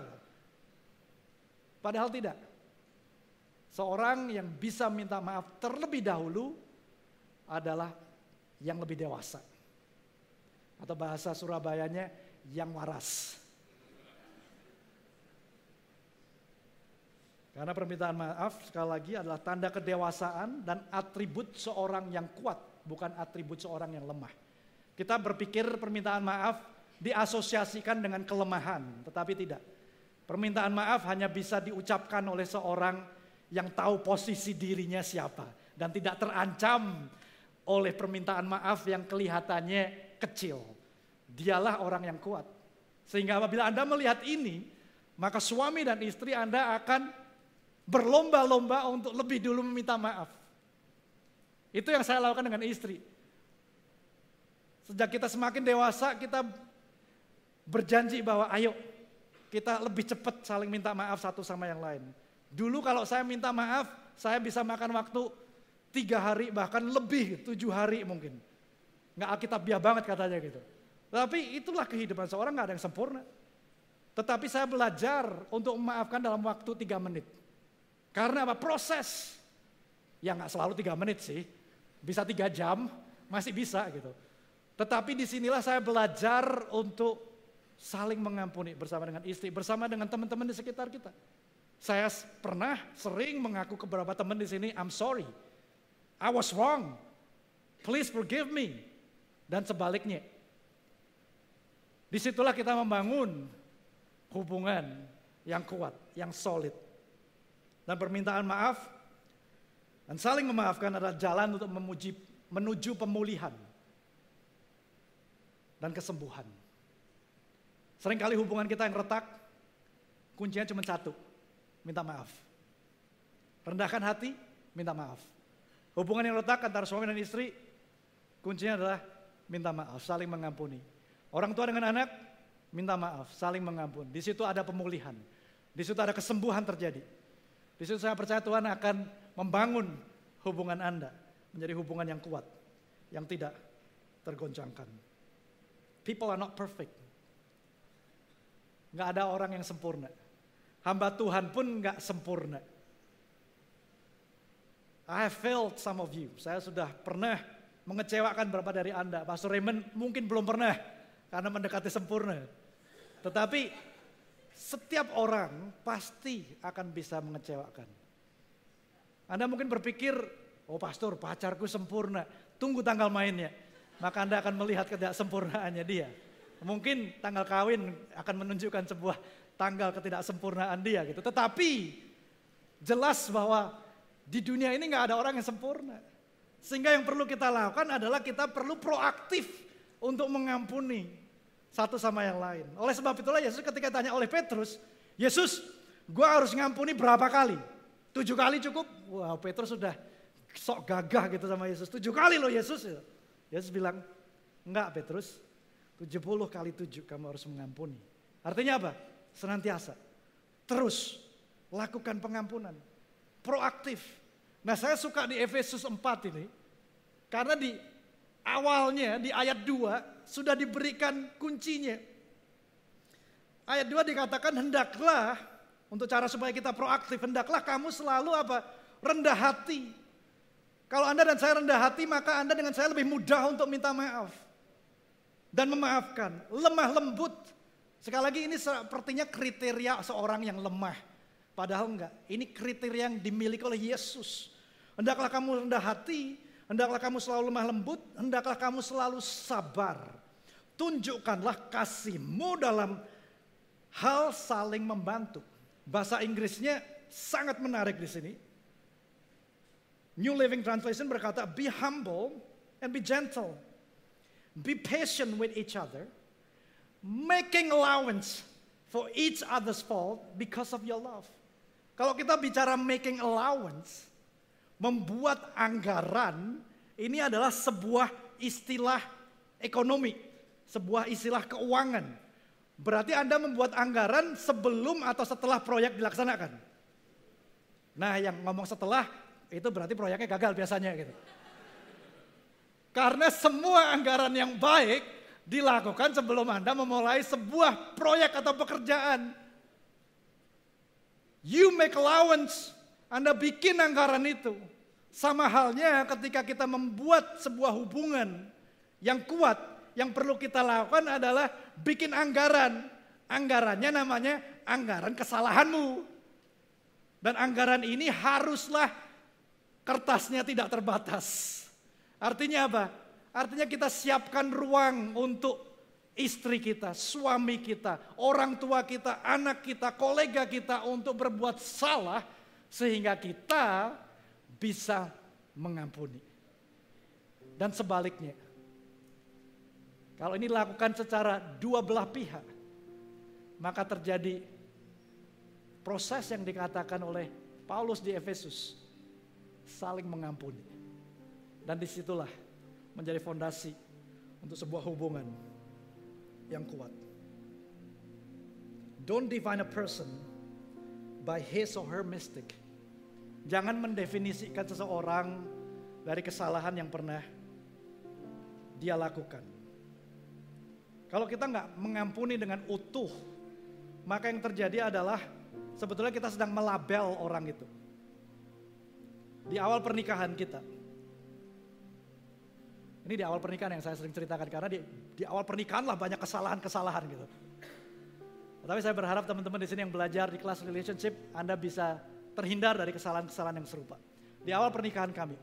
Padahal tidak. Seorang yang bisa minta maaf terlebih dahulu adalah yang lebih dewasa atau bahasa Surabayanya yang waras. Karena permintaan maaf sekali lagi adalah tanda kedewasaan dan atribut seorang yang kuat, bukan atribut seorang yang lemah. Kita berpikir permintaan maaf diasosiasikan dengan kelemahan, tetapi tidak. Permintaan maaf hanya bisa diucapkan oleh seorang yang tahu posisi dirinya siapa dan tidak terancam oleh permintaan maaf yang kelihatannya kecil. Dialah orang yang kuat. Sehingga apabila Anda melihat ini, maka suami dan istri Anda akan berlomba-lomba untuk lebih dulu meminta maaf. Itu yang saya lakukan dengan istri. Sejak kita semakin dewasa, kita berjanji bahwa ayo kita lebih cepat saling minta maaf satu sama yang lain. Dulu kalau saya minta maaf, saya bisa makan waktu tiga hari bahkan lebih, tujuh hari mungkin. Nggak alkitabiah banget katanya gitu. Tapi itulah kehidupan seorang nggak ada yang sempurna. Tetapi saya belajar untuk memaafkan dalam waktu tiga menit. Karena apa? Proses. Ya nggak selalu tiga menit sih. Bisa tiga jam, masih bisa gitu. Tetapi di sinilah saya belajar untuk saling mengampuni bersama dengan istri, bersama dengan teman-teman di sekitar kita. Saya pernah sering mengaku ke beberapa teman di sini, I'm sorry, I was wrong, please forgive me. Dan sebaliknya, di situlah kita membangun hubungan yang kuat, yang solid. Dan permintaan maaf dan saling memaafkan adalah jalan untuk memuji, menuju pemulihan dan kesembuhan. Seringkali hubungan kita yang retak, kuncinya cuma satu, minta maaf. Rendahkan hati, minta maaf. Hubungan yang retak antara suami dan istri, kuncinya adalah minta maaf, saling mengampuni. Orang tua dengan anak, minta maaf, saling mengampuni. Di situ ada pemulihan, di situ ada kesembuhan terjadi. Di situ saya percaya Tuhan akan membangun hubungan Anda menjadi hubungan yang kuat, yang tidak tergoncangkan. People are not perfect. Nggak ada orang yang sempurna. Hamba Tuhan pun nggak sempurna. I have failed some of you. Saya sudah pernah mengecewakan beberapa dari Anda. Pastor Raymond mungkin belum pernah karena mendekati sempurna. Tetapi setiap orang pasti akan bisa mengecewakan. Anda mungkin berpikir, oh pastor pacarku sempurna. Tunggu tanggal mainnya maka Anda akan melihat ketidaksempurnaannya dia. Mungkin tanggal kawin akan menunjukkan sebuah tanggal ketidaksempurnaan dia gitu. Tetapi jelas bahwa di dunia ini nggak ada orang yang sempurna. Sehingga yang perlu kita lakukan adalah kita perlu proaktif untuk mengampuni satu sama yang lain. Oleh sebab itulah Yesus ketika tanya oleh Petrus, Yesus, gua harus ngampuni berapa kali? Tujuh kali cukup? Wah Petrus sudah sok gagah gitu sama Yesus. Tujuh kali loh Yesus. Yesus bilang, enggak Petrus, 70 kali 7 kamu harus mengampuni. Artinya apa? Senantiasa. Terus lakukan pengampunan. Proaktif. Nah saya suka di Efesus 4 ini. Karena di awalnya di ayat 2 sudah diberikan kuncinya. Ayat 2 dikatakan hendaklah untuk cara supaya kita proaktif hendaklah kamu selalu apa? rendah hati kalau Anda dan saya rendah hati, maka Anda dengan saya lebih mudah untuk minta maaf. Dan memaafkan. Lemah lembut. Sekali lagi ini sepertinya kriteria seorang yang lemah. Padahal enggak. Ini kriteria yang dimiliki oleh Yesus. Hendaklah kamu rendah hati, hendaklah kamu selalu lemah lembut, hendaklah kamu selalu sabar. Tunjukkanlah kasihmu dalam hal saling membantu. Bahasa Inggrisnya sangat menarik di sini. New Living Translation berkata, be humble and be gentle. Be patient with each other, making allowance for each other's fault because of your love. Kalau kita bicara making allowance, membuat anggaran, ini adalah sebuah istilah ekonomi, sebuah istilah keuangan. Berarti Anda membuat anggaran sebelum atau setelah proyek dilaksanakan. Nah, yang ngomong setelah itu berarti proyeknya gagal biasanya gitu. Karena semua anggaran yang baik dilakukan sebelum Anda memulai sebuah proyek atau pekerjaan. You make allowance, Anda bikin anggaran itu. Sama halnya ketika kita membuat sebuah hubungan yang kuat, yang perlu kita lakukan adalah bikin anggaran. Anggarannya namanya anggaran kesalahanmu. Dan anggaran ini haruslah kertasnya tidak terbatas. Artinya apa? Artinya kita siapkan ruang untuk istri kita, suami kita, orang tua kita, anak kita, kolega kita untuk berbuat salah sehingga kita bisa mengampuni. Dan sebaliknya, kalau ini dilakukan secara dua belah pihak, maka terjadi proses yang dikatakan oleh Paulus di Efesus. Saling mengampuni. Dan di situlah menjadi fondasi untuk sebuah hubungan yang kuat. Don't define a person by his or her mistake. Jangan mendefinisikan seseorang dari kesalahan yang pernah dia lakukan. Kalau kita nggak mengampuni dengan utuh, maka yang terjadi adalah sebetulnya kita sedang melabel orang itu. Di awal pernikahan kita, ini di awal pernikahan yang saya sering ceritakan karena di, di awal pernikahan lah banyak kesalahan-kesalahan gitu. Tapi saya berharap teman-teman di sini yang belajar di kelas relationship, Anda bisa terhindar dari kesalahan-kesalahan yang serupa. Di awal pernikahan kami,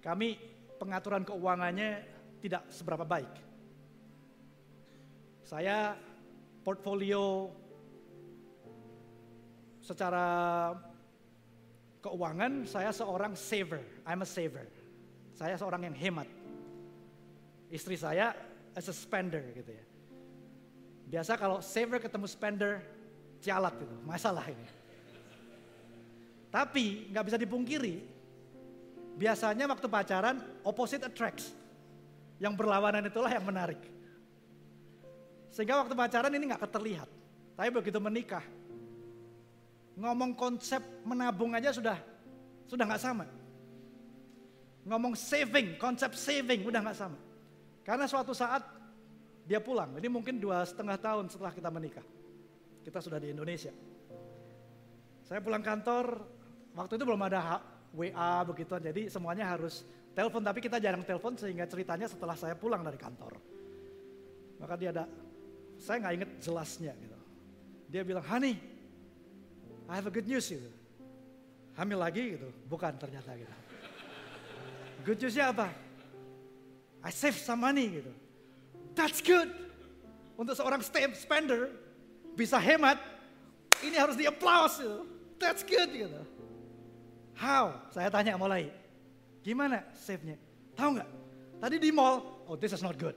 kami pengaturan keuangannya tidak seberapa baik. Saya portfolio secara keuangan saya seorang saver, I'm a saver. Saya seorang yang hemat. Istri saya as a spender gitu ya. Biasa kalau saver ketemu spender, cialat gitu, masalah ini. Tapi nggak bisa dipungkiri, biasanya waktu pacaran opposite attracts. Yang berlawanan itulah yang menarik. Sehingga waktu pacaran ini nggak terlihat. Tapi begitu menikah, ngomong konsep menabung aja sudah sudah nggak sama. Ngomong saving, konsep saving udah nggak sama. Karena suatu saat dia pulang, ini mungkin dua setengah tahun setelah kita menikah. Kita sudah di Indonesia. Saya pulang kantor, waktu itu belum ada WA begitu, jadi semuanya harus telepon. Tapi kita jarang telepon sehingga ceritanya setelah saya pulang dari kantor. Maka dia ada, saya nggak inget jelasnya gitu. Dia bilang, Honey, I have a good news gitu. Hamil lagi gitu, bukan ternyata gitu. Good newsnya apa? I save some money gitu. That's good. Untuk seorang spender bisa hemat, ini harus di applause gitu. That's good gitu. How? Saya tanya mulai. Gimana save-nya? Tahu nggak? Tadi di mall, oh this is not good.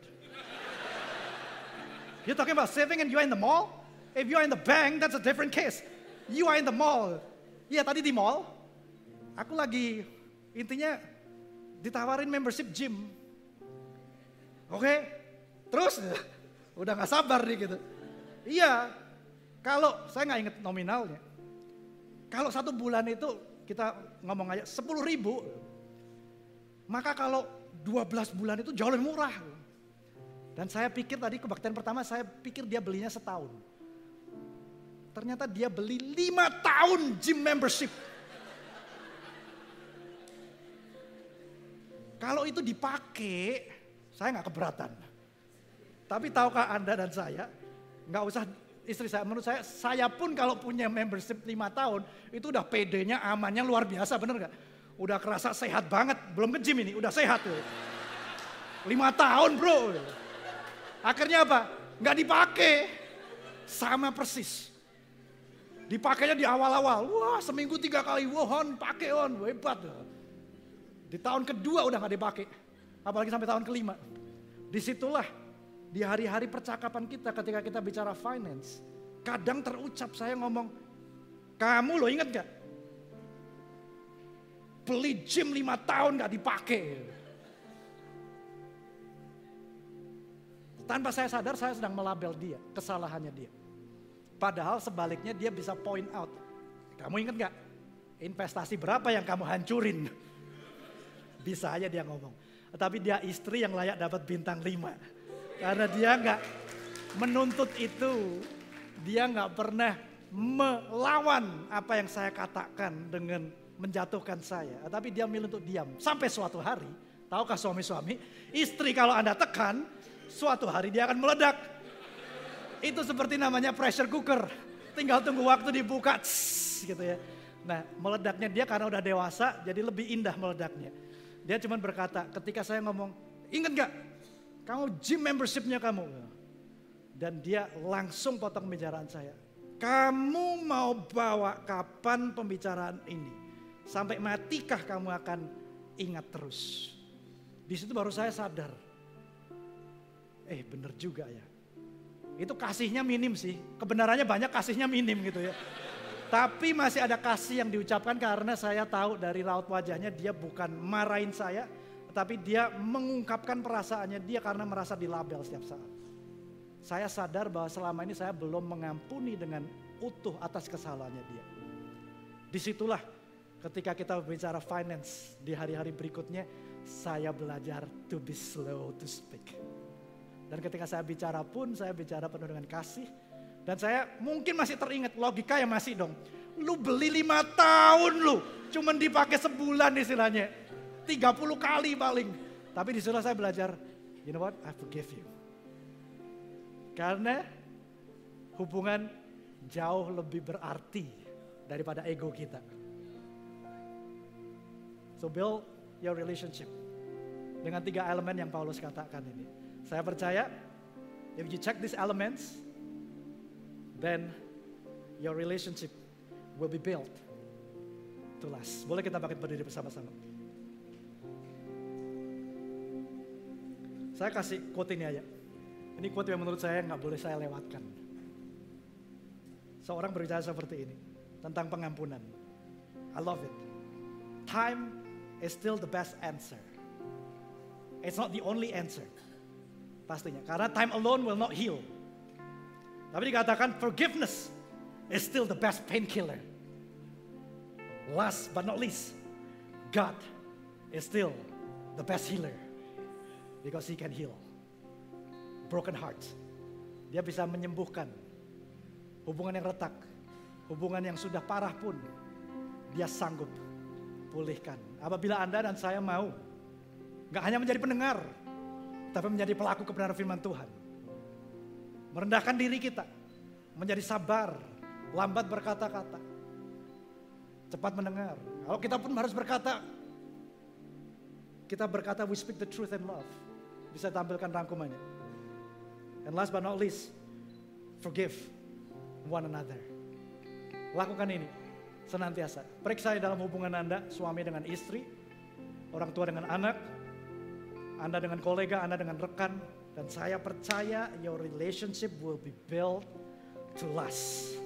You're talking about saving and you are in the mall? If you are in the bank, that's a different case. You are in the mall. Iya tadi di mall, aku lagi intinya ditawarin membership gym. Oke, okay? terus udah gak sabar nih gitu. Iya, kalau saya nggak inget nominalnya. Kalau satu bulan itu kita ngomong aja 10 ribu, maka kalau 12 bulan itu jauh lebih murah. Dan saya pikir tadi kebaktian pertama saya pikir dia belinya setahun. Ternyata dia beli lima tahun gym membership. Kalau itu dipakai, saya nggak keberatan. Tapi tahukah Anda dan saya, nggak usah istri saya, menurut saya, saya pun kalau punya membership lima tahun, itu udah PD-nya, amannya luar biasa, bener nggak? Udah kerasa sehat banget, belum ke gym ini, udah sehat tuh. Lima tahun bro. Akhirnya apa? Nggak dipakai. Sama persis. Dipakainya di awal-awal. Wah seminggu tiga kali. Wah on, pakai on. Hebat. Di tahun kedua udah gak dipakai. Apalagi sampai tahun kelima. Di situlah di hari-hari percakapan kita ketika kita bicara finance. Kadang terucap saya ngomong, kamu lo inget gak? Beli gym lima tahun gak dipakai. Tanpa saya sadar saya sedang melabel dia, kesalahannya dia. Padahal sebaliknya dia bisa point out. Kamu inget gak? Investasi berapa yang kamu hancurin? Bisa aja dia ngomong. Tapi dia istri yang layak dapat bintang lima. Karena dia nggak menuntut itu. Dia nggak pernah melawan apa yang saya katakan dengan menjatuhkan saya. Tapi dia milih untuk diam. Sampai suatu hari, tahukah suami-suami, istri kalau Anda tekan, suatu hari dia akan meledak. Itu seperti namanya pressure cooker. Tinggal tunggu waktu dibuka, tss, gitu ya. Nah meledaknya dia karena udah dewasa, jadi lebih indah meledaknya. Dia cuma berkata, ketika saya ngomong, ingat gak? Kamu gym membershipnya kamu. Dan dia langsung potong pembicaraan saya. Kamu mau bawa kapan pembicaraan ini? Sampai matikah kamu akan ingat terus? Di situ baru saya sadar. Eh bener juga ya. Itu kasihnya minim sih. Kebenarannya banyak kasihnya minim gitu ya. Tapi masih ada kasih yang diucapkan karena saya tahu dari raut wajahnya dia bukan marahin saya, tapi dia mengungkapkan perasaannya dia karena merasa dilabel setiap saat. Saya sadar bahwa selama ini saya belum mengampuni dengan utuh atas kesalahannya dia. Di situlah ketika kita bicara finance di hari-hari berikutnya, saya belajar to be slow to speak. Dan ketika saya bicara pun, saya bicara penuh dengan kasih, dan saya mungkin masih teringat logika yang masih dong. Lu beli lima tahun lu, cuman dipakai sebulan istilahnya. 30 kali paling. Tapi di sana saya belajar, you know what, I forgive you. Karena hubungan jauh lebih berarti daripada ego kita. So build your relationship dengan tiga elemen yang Paulus katakan ini. Saya percaya, if you check these elements, then your relationship will be built to last. Boleh kita bangkit berdiri bersama-sama. Saya kasih quote ini aja. Ini quote yang menurut saya nggak boleh saya lewatkan. Seorang berbicara seperti ini tentang pengampunan. I love it. Time is still the best answer. It's not the only answer. Pastinya. Karena time alone will not heal. Tapi dikatakan forgiveness is still the best painkiller. Last but not least, God is still the best healer. Because he can heal broken hearts. Dia bisa menyembuhkan hubungan yang retak, hubungan yang sudah parah pun dia sanggup pulihkan. Apabila Anda dan saya mau, nggak hanya menjadi pendengar, tapi menjadi pelaku kebenaran firman Tuhan merendahkan diri kita, menjadi sabar, lambat berkata-kata, cepat mendengar. Kalau kita pun harus berkata, kita berkata we speak the truth and love. Bisa tampilkan rangkumannya. And last but not least, forgive one another. Lakukan ini senantiasa. Periksa dalam hubungan Anda, suami dengan istri, orang tua dengan anak, Anda dengan kolega, Anda dengan rekan, dan saya percaya your relationship will be built to last.